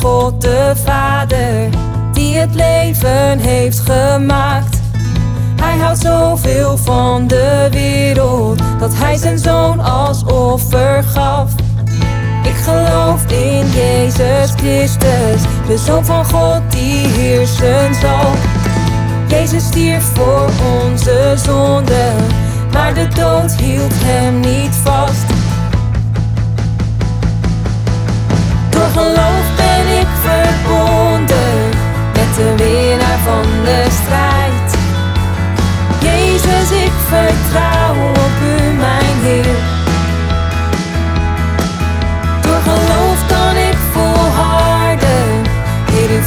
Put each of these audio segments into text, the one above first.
God de Vader, die het leven heeft gemaakt. Hij houdt zoveel van de wereld, dat hij zijn zoon als offer gaf. Ik geloof in Jezus Christus, de Zoon van God die heersen zal. Jezus stierf voor onze zonden, maar de dood hield hem niet vast.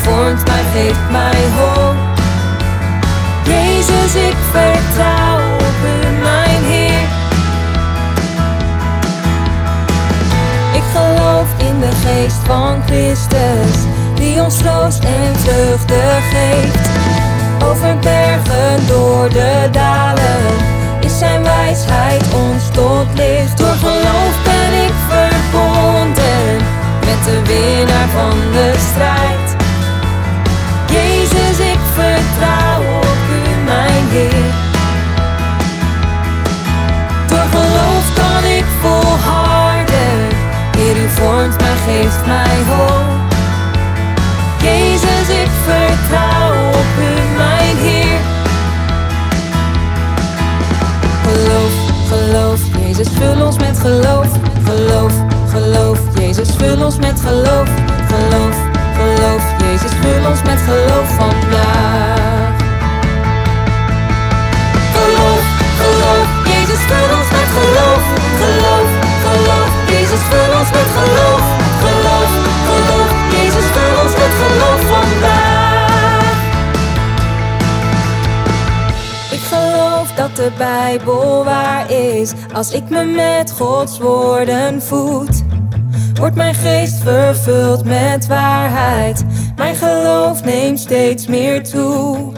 Vormt mij, geeft mij hoop. Jezus, ik vertrouw op u, mijn Heer. Ik geloof in de geest van Christus, die ons troost en vreugde geeft. Over bergen, door de dalen, is zijn wijsheid ons tot licht. Mij, geeft mij hoop. Jezus, ik vertrouw op u, mijn Heer. Geloof, geloof, Jezus, vul ons met geloof. Geloof, geloof, Jezus, vul ons met. Geloof, geloof, de Bijbel waar is. Als ik me met Gods woorden voed, wordt mijn geest vervuld met waarheid. Mijn geloof neemt steeds meer toe.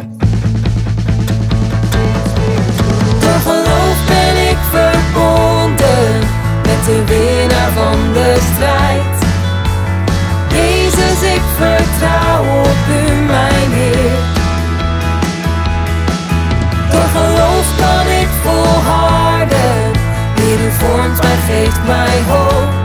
Kan ik volharden. Heer, u